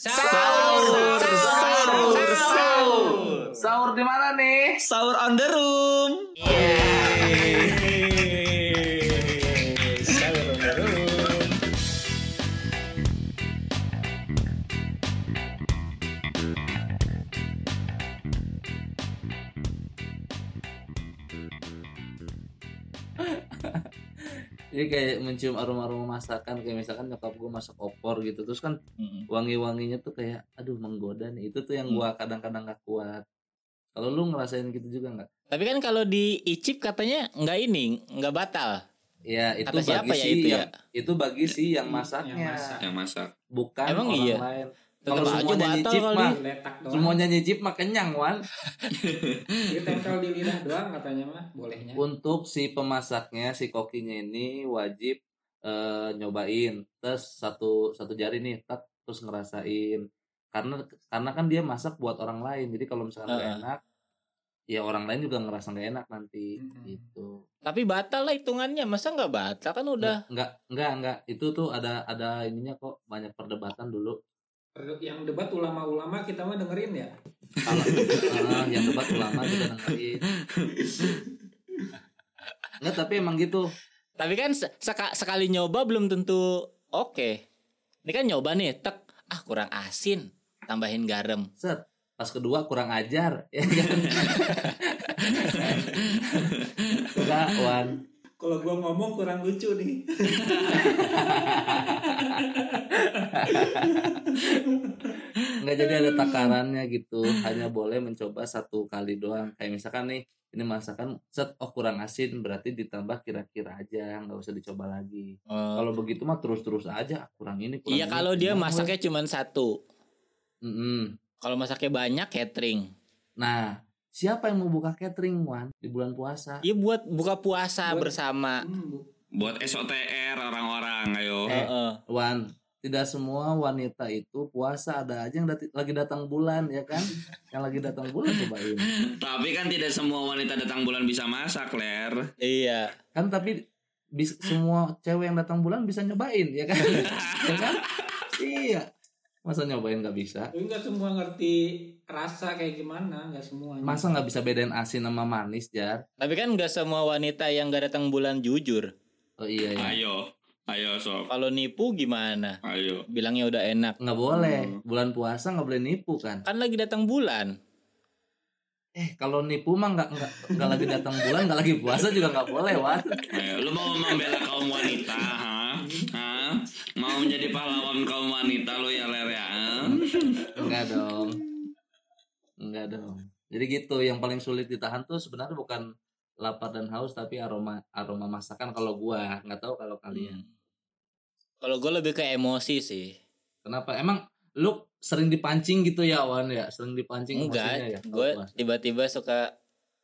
Sahur, sahur, sahur. Sahur di mana nih? Sahur on the room. Sahur Jadi kayak mencium aroma-aroma masakan kayak misalkan nyokap gue masak opor gitu terus kan wangi-wanginya tuh kayak aduh menggoda nih itu tuh yang Hmm. gua kadang-kadang gak kuat. Kalau lu ngerasain gitu juga nggak? Tapi kan kalau diicip katanya nggak ini, nggak batal. Ya itu Kata bagi siapa ya si itu ya? yang itu bagi si yang masaknya, Yang masak. Yang masak. bukan Emang orang iya? lain. Tetap Kalau aja batal nyicip kali. mah, semuanya nyicip mah kenyang wan. Dia tempel di lidah doang katanya mah bolehnya. Untuk si pemasaknya, si kokinya ini wajib eh, nyobain terus satu satu jari nih, tak terus ngerasain. Karena karena kan dia masak buat orang lain. Jadi kalau misalkan nggak Heeh. enak, ya orang lain juga ngerasa nggak enak nanti Mm-mm. gitu. Tapi batal lah hitungannya. Masa nggak batal kan udah. Nggak nggak nggak itu tuh ada ada ininya kok banyak perdebatan dulu. Yang debat ulama-ulama kita mah dengerin ya. Kalau ah, yang debat ulama kita dengerin. Enggak tapi emang gitu. Tapi kan se- seka- sekali nyoba belum tentu oke. Ini kan nyoba nih, tek ah kurang asin, tambahin garam. Set. Pas kedua kurang ajar ya kan. Kalau gua ngomong kurang lucu nih. Enggak jadi ada takarannya gitu. Hanya boleh mencoba satu kali doang. Kayak misalkan nih ini masakan set oh kurang asin berarti ditambah kira-kira aja nggak usah dicoba lagi Oh. kalau begitu mah terus-terus aja kurang ini kurang Iya ini, kalau dia masaknya cuma satu. ini. Mm-mm. Kalau masaknya banyak catering. Nah, siapa yang mau buka catering, Wan, di bulan puasa? Iya buat buka puasa Buat- bersama. Hmm, bu. Buat SOTR orang-orang, ayo. Eh. Heeh. Wan, tidak semua wanita itu puasa ada aja yang dati- lagi datang bulan, ya kan? yang lagi datang bulan cobain. Tapi kan tidak semua wanita datang bulan bisa masak, Ler. Iya. Kan tapi bis- semua cewek yang datang bulan bisa nyobain, ya kan? ya kan? Iya. Masa nyobain nggak bisa? Tapi nggak semua ngerti rasa kayak gimana, nggak semuanya. Masa nggak bisa bedain asin sama manis, Jar? Tapi kan nggak semua wanita yang nggak datang bulan jujur. Oh iya ya. Ayo, ayo sob. Kalau nipu gimana? Ayo. Bilangnya udah enak. Nggak boleh. Hmm. Bulan puasa nggak boleh nipu kan? Kan lagi datang bulan. Eh kalau nipu mah nggak nggak lagi datang bulan nggak lagi puasa juga nggak boleh wan. Ayo, lu mau membela kaum wanita? Mau menjadi pahlawan kaum wanita lu ya, Ler ya? Enggak dong. Enggak dong. Jadi gitu yang paling sulit ditahan tuh sebenarnya bukan lapar dan haus tapi aroma aroma masakan kalau gua nggak tahu kalau kalian. Kalau gue lebih ke emosi sih. Kenapa? Emang lu sering dipancing gitu ya Wan ya? Sering dipancing emosinya Enggak, ya? gue Mas. tiba-tiba suka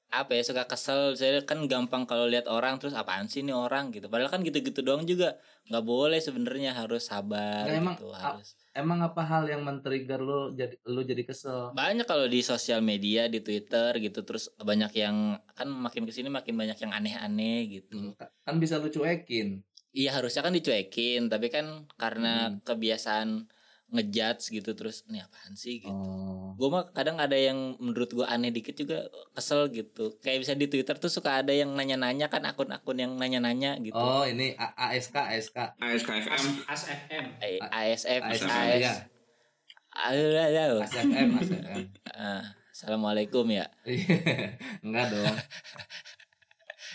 apa ya suka kesel saya kan gampang kalau lihat orang terus apaan sih nih orang gitu padahal kan gitu-gitu doang juga nggak boleh sebenarnya harus sabar Nggak, emang- gitu harus Emang apa hal yang men-trigger lu jadi lu jadi kesel? banyak kalau di sosial media di Twitter gitu terus banyak yang kan makin ke sini makin banyak yang aneh-aneh gitu Hmm, Kan bisa lu cuekin. iya harusnya kan dicuekin tapi kan karena Hmm. kebiasaan ngejudge gitu terus ini apaan sih gitu Oh. gue mah kadang ada yang menurut gue aneh dikit juga kesel gitu kayak bisa di Twitter tuh suka ada yang nanya-nanya kan akun-akun yang nanya-nanya gitu Oh, ini A- ASK ASK. ASKFM. FM. A- ASF ASF, AS iya. Aduh, ASFM ASFM. Ah, Assalamualaikum ya Enggak dong.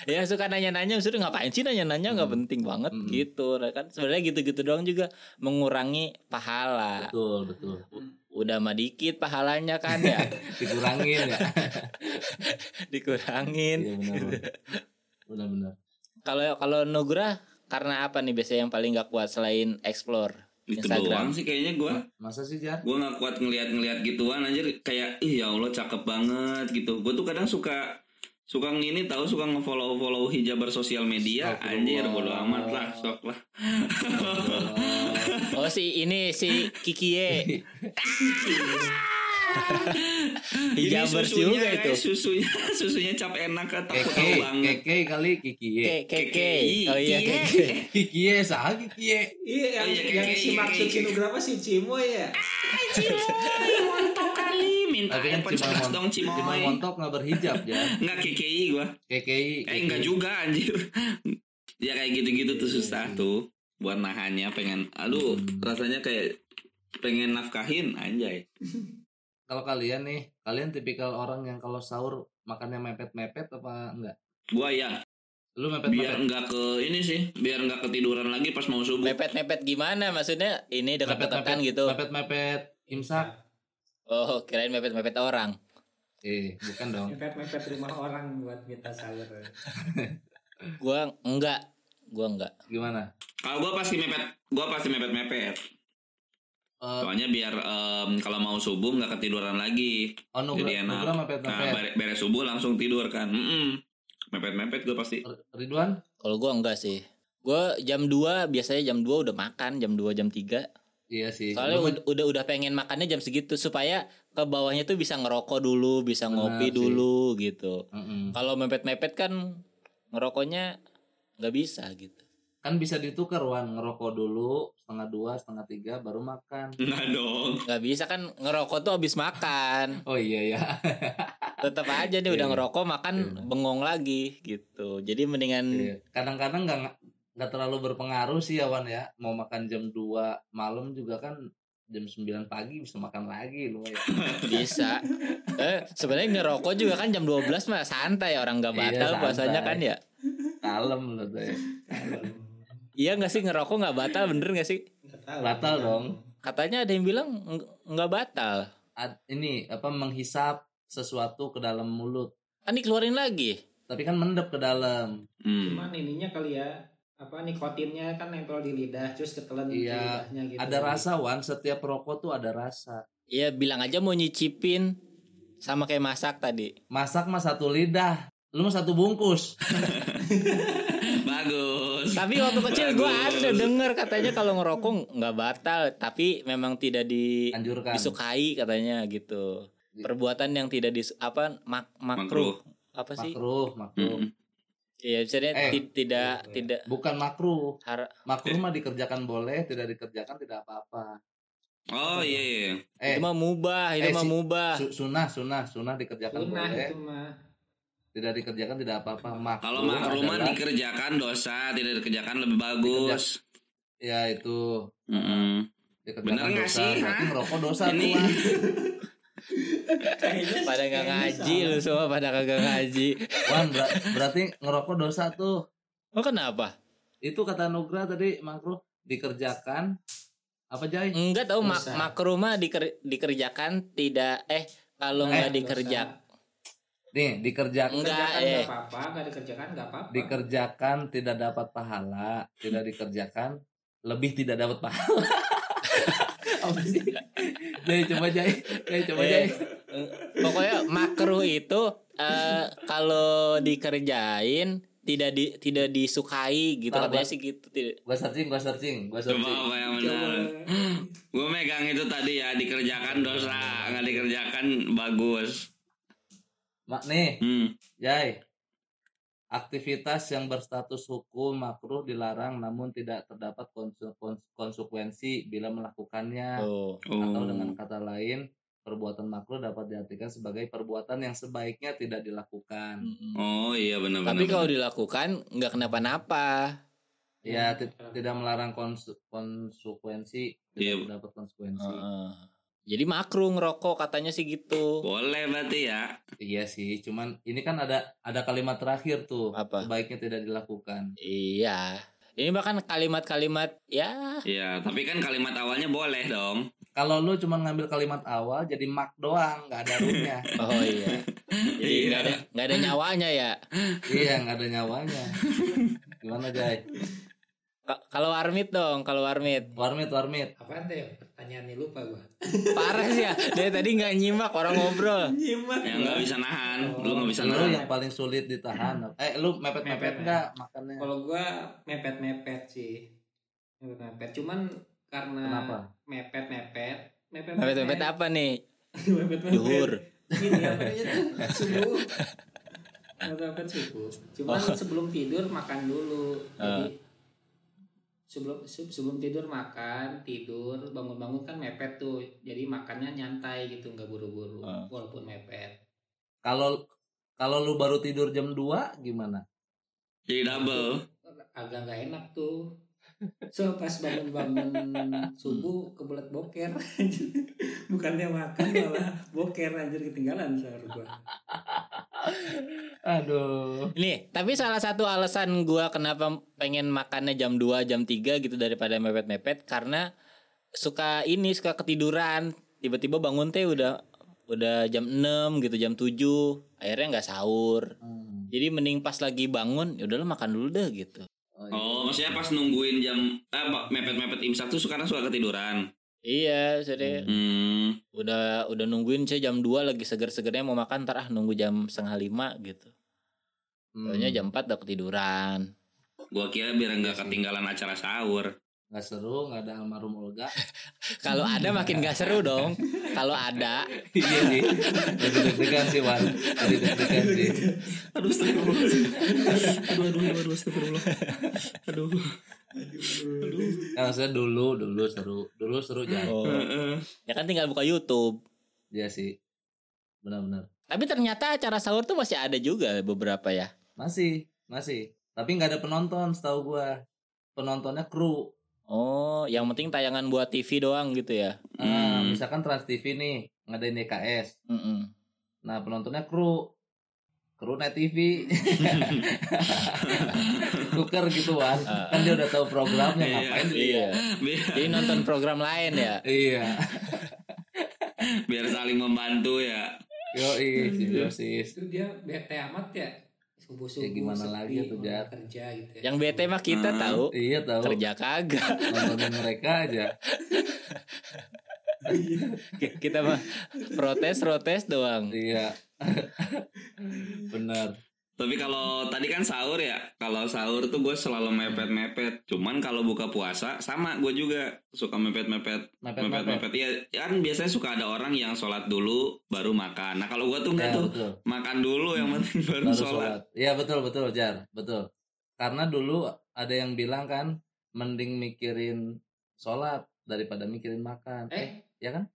ya suka nanya-nanya maksudnya ngapain sih nanya-nanya nggak Hmm. penting banget Hmm. gitu Nah, kan sebenarnya gitu-gitu doang juga mengurangi pahala Betul, betul. udah mah dikit pahalanya kan ya Dikurangin ya. dikurangin Iya benar. Benar-benar. Kalau kalau Nugra karena apa nih biasanya yang paling gak kuat selain explore Itu Instagram? doang sih kayaknya gua. Masa sih Jar? Gue gak kuat ngeliat-ngeliat gituan anjir kayak ih ya Allah cakep banget gitu. Gue tuh kadang suka suka ngini tahu suka ngefollow follow hijaber sosial media? Anjir bodo amat lah sok lah. Oh si ini si Kikie. Hijabers susunya, juga itu. susunya susunya cap enak takut Keke, banget keke kali kikie. Ke- Keke. Oh iya Keke. keke. Kikie sah kikie. Iya yang, Oh, iya, yang si kayak- maksud Cino berapa sih Cimoy ya? Cimoy mantap kali minta Tapi kan 11 dong cuma Cimoy montok nggak berhijab ya. Enggak KKI gua KKI. Eh enggak juga anjir Ya kayak gitu-gitu tuh Iya, susah iya. tuh Buat nahannya pengen Aduh Hmm. rasanya kayak Pengen nafkahin anjay Kalau kalian nih, kalian tipikal orang yang kalau sahur makannya mepet-mepet apa enggak? Gua ya Lu Biar mepet-mepet. enggak ke ini sih Biar enggak ketiduran lagi pas mau subuh Mepet-mepet gimana maksudnya? Ini dekat-dekatan gitu. Mepet-mepet imsak. Oh, kirain mepet-mepet orang. Eh, bukan dong. Mepet-mepet rumah orang buat minta sahur. Gua enggak. Gua enggak. Gimana? Kalau gua pasti mepet Gua pasti mepet-mepet Eh, Soalnya biar em, kalau mau subuh nggak ketiduran lagi oh, Nugra, Jadi enak. Nugra Nah mepet-mepet. bare- beres subuh langsung tidur kan Mm-mm. Mepet-mepet gue pasti Ridwan? Kalau gua enggak sih. Gua jam 2 biasanya jam 2 udah makan, jam 2 jam 3. Iya sih. Soalnya Lu kan- ud- udah udah pengen makannya jam segitu supaya ke bawahnya tuh bisa ngerokok dulu, bisa Benar ngopi sih. dulu gitu. Mm-mm. Kalau mepet-mepet kan ngerokoknya nggak bisa gitu. Kan bisa ditukar Wan, ngerokok dulu setengah dua, setengah tiga, baru makan. Nggak dong Nggak bisa kan ngerokok tuh habis makan. Oh iya ya. Tetap aja nih udah Iya. ngerokok makan Iya. bengong lagi gitu. Jadi mendingan Iya. Kadang-kadang nggak nggak terlalu berpengaruh sih ya Wan ya. Mau makan jam 2 malam juga kan jam 9 pagi bisa makan lagi lu ya. bisa. eh sebenarnya ngerokok juga kan jam 12 mah santai orang nggak Iya, batal puasanya santai. kan ya. Kalem lu tuh ya. Iya nggak sih ngerokok nggak batal bener nggak sih? Tahu. Batal dong. Katanya ada yang bilang nggak batal. Ad- ini apa menghisap sesuatu ke dalam mulut. Kan dikeluarin lagi. Tapi kan mendep ke dalam. hmm. Cuman ininya kali ya apa nikotinnya kan nempel di lidah terus ketelan di Iya, lidahnya gitu. Ada rasa Wan, setiap rokok tuh ada rasa. Iya bilang aja mau nyicipin sama kayak masak tadi. Masak mah satu lidah. Lu mah satu bungkus. Bagus Tapi waktu kecil gue ada denger katanya kalau ngerokok nggak batal, tapi memang tidak di Anjurkan. disukai katanya gitu. Perbuatan yang tidak dis apa mak makruh. Apa sih? Makruh, makruh. Iya, misalnya Eh, ti- tidak tidak Bukan makruh. har- Makruh mah dikerjakan boleh, tidak dikerjakan tidak apa-apa. Oh iya iya Eh, itu mah mubah, itu eh, mah mubah. su- sunah, sunah, sunah dikerjakan Punah boleh, itu mah. Tidak dikerjakan tidak apa-apa. Makruh Kalau makruman adalah- dikerjakan dosa Tidak dikerjakan lebih bagus ya itu Mm-mm. dikerjakan Bener nggak dosa. sih, ngerokok dosa Ini. pada nggak ngaji lu semua pada kagak ngaji. Wan, ber- berarti ngerokok dosa tuh. Oh kenapa? Itu kata Nugra tadi makruh dikerjakan apa Jai? Enggak tahu mak makruh mah diker- dikerjakan tidak eh kalau Eh, nggak Dosa. dikerja Nih, dikerjakan Enggak, eh. nggak apa-apa, nggak dikerjakan nggak apa-apa. dikerjakan tidak dapat pahala, tidak dikerjakan lebih tidak dapat pahala. apa sih? Jai coba Jai, Jai coba Jai. Eh, pokoknya makruh itu eh, kalau dikerjain tidak di tidak disukai gitu Apa? katanya sih gitu tidak Gua searching, gua searching, gua Coba searching. apa yang benar Gue megang itu tadi ya Dikerjakan dosa Nggak dikerjakan bagus Mak nih, hmm. Jai. Aktivitas yang berstatus hukum makruh dilarang namun tidak terdapat konse- kons- konsekuensi bila melakukannya. tuh Atau Oh. dengan kata lain, perbuatan makruh dapat diartikan sebagai perbuatan yang sebaiknya tidak dilakukan. Mm-mm. Oh iya benar-benar tapi kalau dilakukan nggak kenapa-napa Ya, ti- tidak melarang konse- konsekuensi, Iya. tidak terdapat konsekuensi. Heeh. Jadi makruh ngerokok katanya sih gitu Boleh berarti ya Iya sih, cuman ini kan ada ada kalimat terakhir tuh, Apa? sebaiknya tidak dilakukan. iya ini bahkan kalimat-kalimat ya Iya tapi kan kalimat awalnya boleh dong Kalau lu cuma ngambil kalimat awal jadi mak doang, nggak ada ruhnya. oh iya jadi Iya. nggak ada nggak ada nyawanya ya iya, nggak ada nyawanya. Gimana Jai? Ka- kalau warmit dong kalau warmit Warmit, warmit. Apaan deh? Pertanyaannya lupa gua. parah sih ya dari tadi nggak nyimak orang ngobrol Nyimak. Yang nggak bisa nahan Lu nggak bisa Lu nahan yang paling sulit ditahan. Eh, lu mepet-mepet Mepet, nggak makannya? Kalau gua mepet-mepet sih. Mepet-mepet. Cuman karena Kenapa? mepet-mepet, mepet mepet apa nih Mepet-mepet. Duhur. Ini apa tuh? Subuh. Mepet-mepet subuh. Cuman sebelum tidur makan dulu. Jadi sebelum se- sebelum tidur makan, tidur, bangun-bangun kan mepet tuh. Jadi makannya nyantai gitu, nggak buru-buru. Ah. Walaupun mepet. Kalau kalau lu baru tidur jam 2 gimana? Jadi double. Agak nggak enak tuh. So pas bangun-bangun subuh kebelet boker Bukannya makan malah boker anjir ketinggalan sahur gua Aduh. Nih, tapi salah satu alasan gua kenapa pengen makannya jam 2, jam 3 gitu daripada mepet-mepet karena suka ini suka ketiduran. Tiba-tiba bangun teh udah udah jam 6 gitu, jam 7. Akhirnya nggak sahur. Hmm. Jadi mending pas lagi bangun, ya udahlah makan dulu deh gitu. Oh, iya. Oh, maksudnya pas nungguin jam eh mepet-mepet imsak tuh karena suka ketiduran. Iya, jadi Hmm. udah udah nungguin saya jam 2 lagi seger-segernya mau makan ntar ah nunggu jam setengah lima gitu. Hmm. Soalnya jam 4 udah ketiduran. Gua kira biar nggak ketinggalan acara sahur. nggak seru, nggak ada almarhum Olga. Kalau ada makin gak seru dong. Kalau ada iya sih. Jadi deg-degan sih, Wan. Jadi deg-degan sih. Aduh, astagfirullah. aduh, aduh, aduh, astagfirullah. Aduh. Nah, maksudnya dulu, dulu seru. Dulu seru jangan. oh, ya kan tinggal buka YouTube. Iya sih. Benar-benar. Tapi ternyata acara sahur tuh masih ada juga beberapa ya. Masih, masih. Tapi nggak ada penonton setahu gua. Penontonnya kru. Oh, yang penting tayangan buat TV doang gitu ya. Nah, Hmm. misalkan Trans TV nih ngadain DKS. Mm-mm. Nah, penontonnya kru. Kru Net TV. Tuker gitu kan. Kan dia udah tahu programnya Iya, ngapain. Iya. Biar, Jadi nonton program lain ya. Iya. biar saling membantu ya. Yoi, simbiosis. Itu dia bete amat ya Subuh-subuh Ya, gimana sepi, lagi tuh? Kerja gitu ya Yang bete mah kita Hmm. tahu. Iya tahu. Kerja kagak. Nontonin mereka aja. Ki- Kita mah protes-protes doang. Iya. Benar. Tapi kalau tadi kan sahur ya, kalau sahur tuh gue selalu mepet-mepet. Cuman kalau buka puasa sama gue juga suka mepet-mepet. Mepet-mepet. Mepet-mepet ya, ya kan biasanya suka ada orang yang sholat dulu baru makan. Nah kalau gue tuh enggak Ya, tuh betul. makan dulu yang penting baru, Baru sholat. Iya betul betul Jar, betul. Karena dulu ada yang bilang kan mending mikirin sholat daripada mikirin makan. Eh ya kan?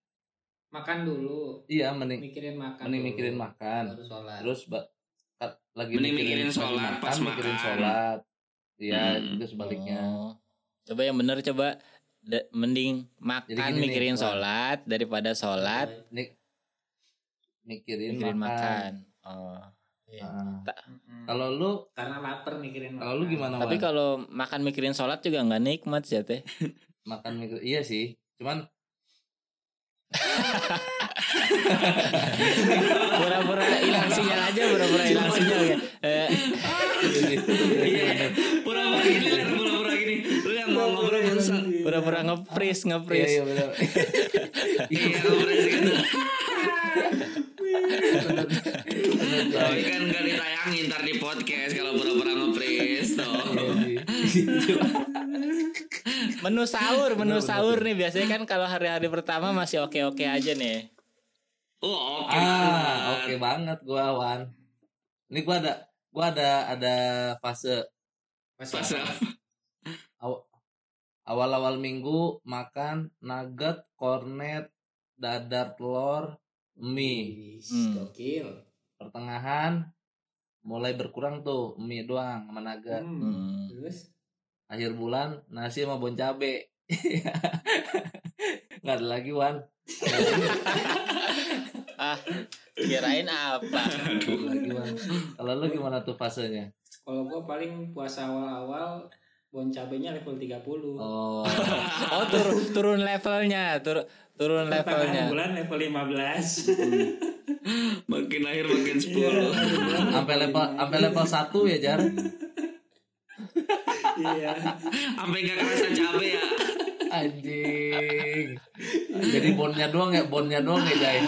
Makan dulu Iya mending Mikirin makan mending dulu, mikirin makan. Baru sholat Terus ba- ka- lagi Mending mikirin lagi sholat makan, pas mikirin makan. sholat. Iya, Hmm. itu sebaliknya. Oh. Coba yang bener coba Da- mending makan Jadi gini nih, mikirin Wan. sholat daripada sholat Nik mikirin, mikirin makan. makan. Oh. Nah, Mm-mm. kalau lu Karena lapar mikirin kalau lu makan. gimana Tapi kalau makan mikirin sholat juga nggak nikmat sih ya teh. makan mikir iya sih. Cuman Pura-pura hilang sinyal aja, pura-pura hilang sinyal ya. Eh, Iya, pura-pura gini, pura-pura gini. Lu yang mau ngobrol pura-pura nge-freeze, iya nge-freeze. iya benar. Iya, ngobrol gitu. Tapi kan gak ditayangin ntar di podcast kalau pura-pura nge-freeze tuh. Menu sahur, menu sahur nih biasanya kan kalau hari-hari pertama masih oke-oke aja nih. Oh, oke. Ah, oke banget gua Wan. Ini gua ada gua ada ada fase aw- awal-awal minggu makan nugget, cornet, dadar telur, mie. Hmm. Pertengahan mulai berkurang tuh mie doang sama nugget. Hmm. Hmm. Terus Akhir bulan nasi sama bon cabe. Nggak ada lagi Wan. Ah, kirain apa? lagi Wan. Kalau lu gimana tuh fasenya? kalau gua paling puasa awal-awal bon cabenya level 30. Oh, Oh, turun turun levelnya, tur turun Pertengahan levelnya. bulan level 15. Makin lahir makin 10. sampai level sampai level 1 ya Jar. Iya. Sampai gak kerasa cabe ya. Anjing. Jadi bonnya doang ya, bonnya doang ya Jai.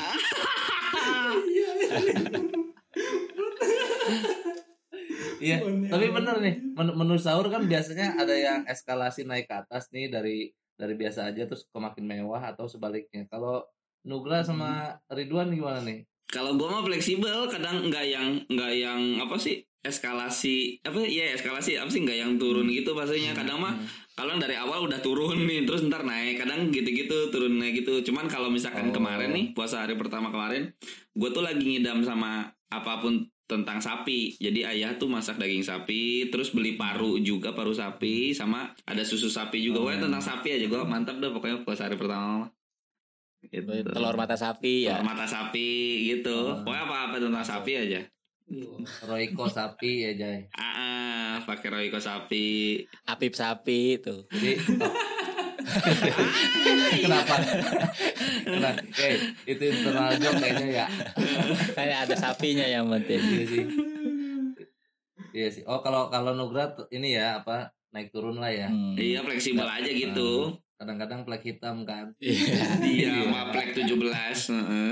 Iya, tapi bener nih menu, menu sahur kan biasanya ada yang eskalasi naik ke atas nih dari dari biasa aja terus ke makin mewah atau sebaliknya. Kalau Nugra sama Ridwan gimana nih? Kalau gua mah fleksibel, kadang nggak yang nggak yang apa sih eskalasi apa ya eskalasi apa sih nggak yang turun gitu pastinya kadang mah kalau dari awal udah turun nih terus ntar naik kadang gitu-gitu turun naik gitu. Cuman kalau misalkan Oh. kemarin nih puasa hari pertama kemarin gue tuh lagi ngidam sama apa pun tentang sapi. Jadi ayah tuh masak daging sapi terus beli paru juga paru sapi sama ada susu sapi juga. Pokoknya tentang sapi aja gue mantap dah pokoknya puasa hari pertama gitu. telur mata sapi ya? Telur mata sapi gitu. Pokoknya apa-apa tentang sapi aja. Royco sapi ya Jay. Ah, ah, pakai roiko sapi. apip sapi itu Jadi oh. kenapa? Kenapa? Eh, itu internal joke kayaknya ya. kayak ada sapinya yang penting Iya sih. Iya sih. Oh kalau kalau Nugra tuh ini ya apa naik turun lah ya. Hmm. Iya fleksibel aja gitu. Kadang-kadang plek hitam kan. Iya. Iya, sama plek 17. heeh.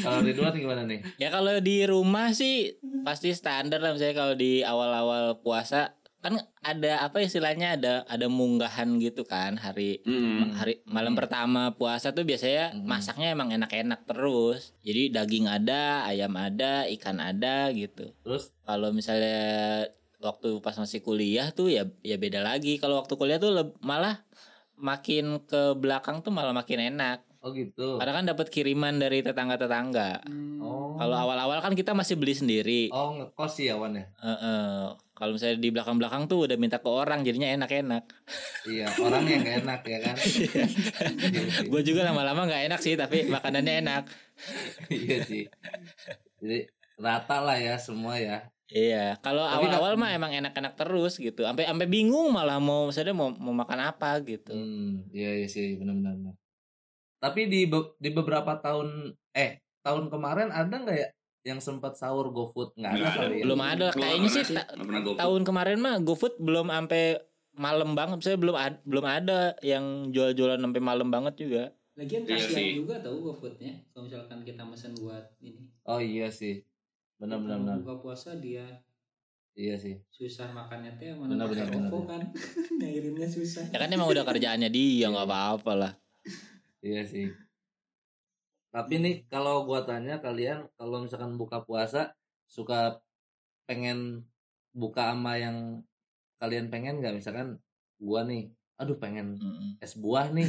Kalau Ridwan gimana nih? Ya kalau di rumah sih pasti standar lah misalnya kalau di awal-awal puasa kan ada apa istilahnya ada ada munggahan gitu kan hari Mm. hari malam pertama puasa tuh biasanya Hmm. masaknya emang enak-enak terus. Jadi daging ada, ayam ada, ikan ada gitu. Terus Kalau misalnya waktu pas masih kuliah tuh ya ya beda lagi. Kalau waktu kuliah tuh malah makin ke belakang tuh malah makin enak. oh gitu. Karena kan dapat kiriman dari tetangga-tetangga. Hmm. Oh. Kalau awal-awal kan kita masih beli sendiri. Oh ngekos sih ya Wan ya. Heeh. Kalau misalnya di belakang-belakang tuh udah minta ke orang jadinya enak-enak. Iya orang yang gak enak ya kan. Iya. Gue juga lama-lama nggak enak sih tapi makanannya enak. Iya sih. Jadi rata lah ya semua ya. Iya, kalau awal-awal mah emang enak-enak terus gitu. Sampai sampai bingung malah mau misalnya mau mau makan apa gitu. Hmm, iya iya sih benar-benar. benar. Tapi di be- di beberapa tahun eh tahun kemarin ada nggak ya yang sempat sahur GoFood? Nggak ada Nggak ada. kali ya. Belum ada. Gua Kayaknya sih ta- tahun kemarin mah GoFood belum sampai malam banget. Saya belum ad- belum ada yang jual-jualan sampai malam banget juga. Lagian Iya kasihan sih. juga tahu GoFoodnya kalau misalkan kita mesen buat ini. Oh iya sih. Benar-benar. Kalau benar. buka puasa dia Iya sih. susah makannya teh Benar, mana benar, benar, OVO kan. Ngiriminnya susah. Ya kan emang udah kerjaannya dia nggak apa-apa lah. Iya sih. Tapi nih kalau gua tanya kalian kalau misalkan buka puasa suka pengen buka sama yang kalian pengen nggak misalkan gua nih aduh pengen Mm-mm. es buah nih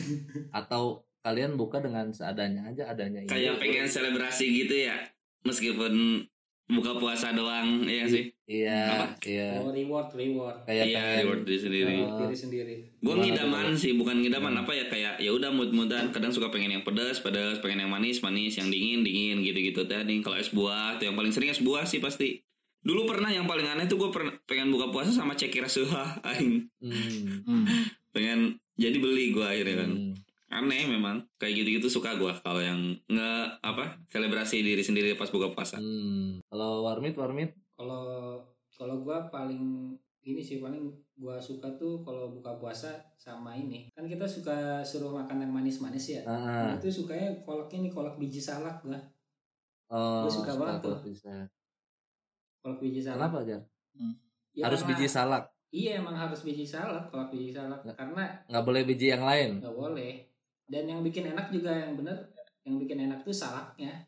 atau kalian buka dengan seadanya aja adanya. Kayak pengen selebrasi gitu ya. Meskipun buka puasa doang, iya sih. iya Apa? iya Oh, reward reward kayak Iya, pengen reward diri sendiri. Oh. diri sendiri. Gue ngidaman sih, bukan ngidaman apa ya kayak ya udah mood-moodan. Kadang suka pengen yang pedas, pedas, pengen yang manis, manis, yang dingin, dingin gitu-gitu tadi. Kalau es buah, tuh yang paling sering es buah sih pasti. Dulu pernah yang paling aneh tuh gue pernah pengen buka puasa sama cekira suha aing. hmm. Hmm. Pengen jadi beli gue akhirnya kan. Hmm. Aneh memang. Kayak gitu-gitu suka gue kalau yang nge apa selebrasi diri sendiri pas buka puasa. Hmm. kalau warmit warmit Kalau kalau gua paling ini sih paling gua suka tuh kalau buka puasa sama ini. Kan kita suka suruh makan yang manis-manis ya. ah, Nah, itu sukanya kolak ini kolak biji salak gua. oh, Gua suka banget tuh. bisa. Kolak biji salak. kenapa aja Ya, harus karena- biji salak Iya emang harus biji salak kolak biji salak Nggak. karena nggak boleh biji yang lain nggak boleh. Dan yang bikin enak juga yang bener yang bikin enak tuh salaknya.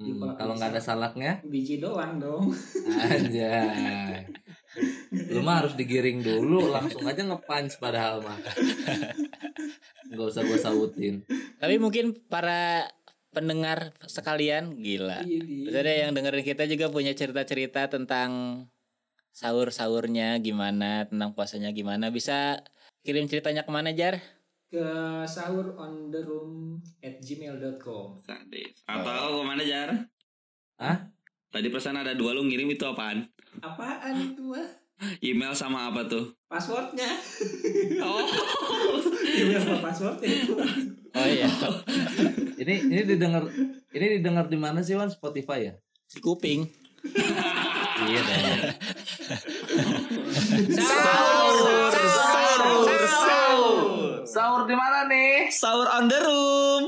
Di Hmm, kalau nggak ada salak. salaknya Biji doang dong. Anjay. Lu mah harus digiring dulu, langsung aja nge-punch padahal mah. Gak usah gue sautin. Tapi mungkin para pendengar sekalian gila. Iya. Maksudnya yang dengerin kita juga punya cerita-cerita tentang sahur-sahurnya gimana, tentang puasanya gimana. Bisa kirim ceritanya ke mana Jar? Ke sahur on the room at gmail.com Sadis. Atau ke mana jar? Hah? Tadi pesan ada dua lu ngirim itu apaan? apaan itu mah Email sama apa tuh? passwordnya Oh, email sama passwordnya itu Oh iya, Ini ini didengar ini didengar di mana sih Wan? Spotify ya? di kuping. Iya dong. Sahur, sahur, Sahur. Sahur. Sahur di mana nih? Sahur on the room.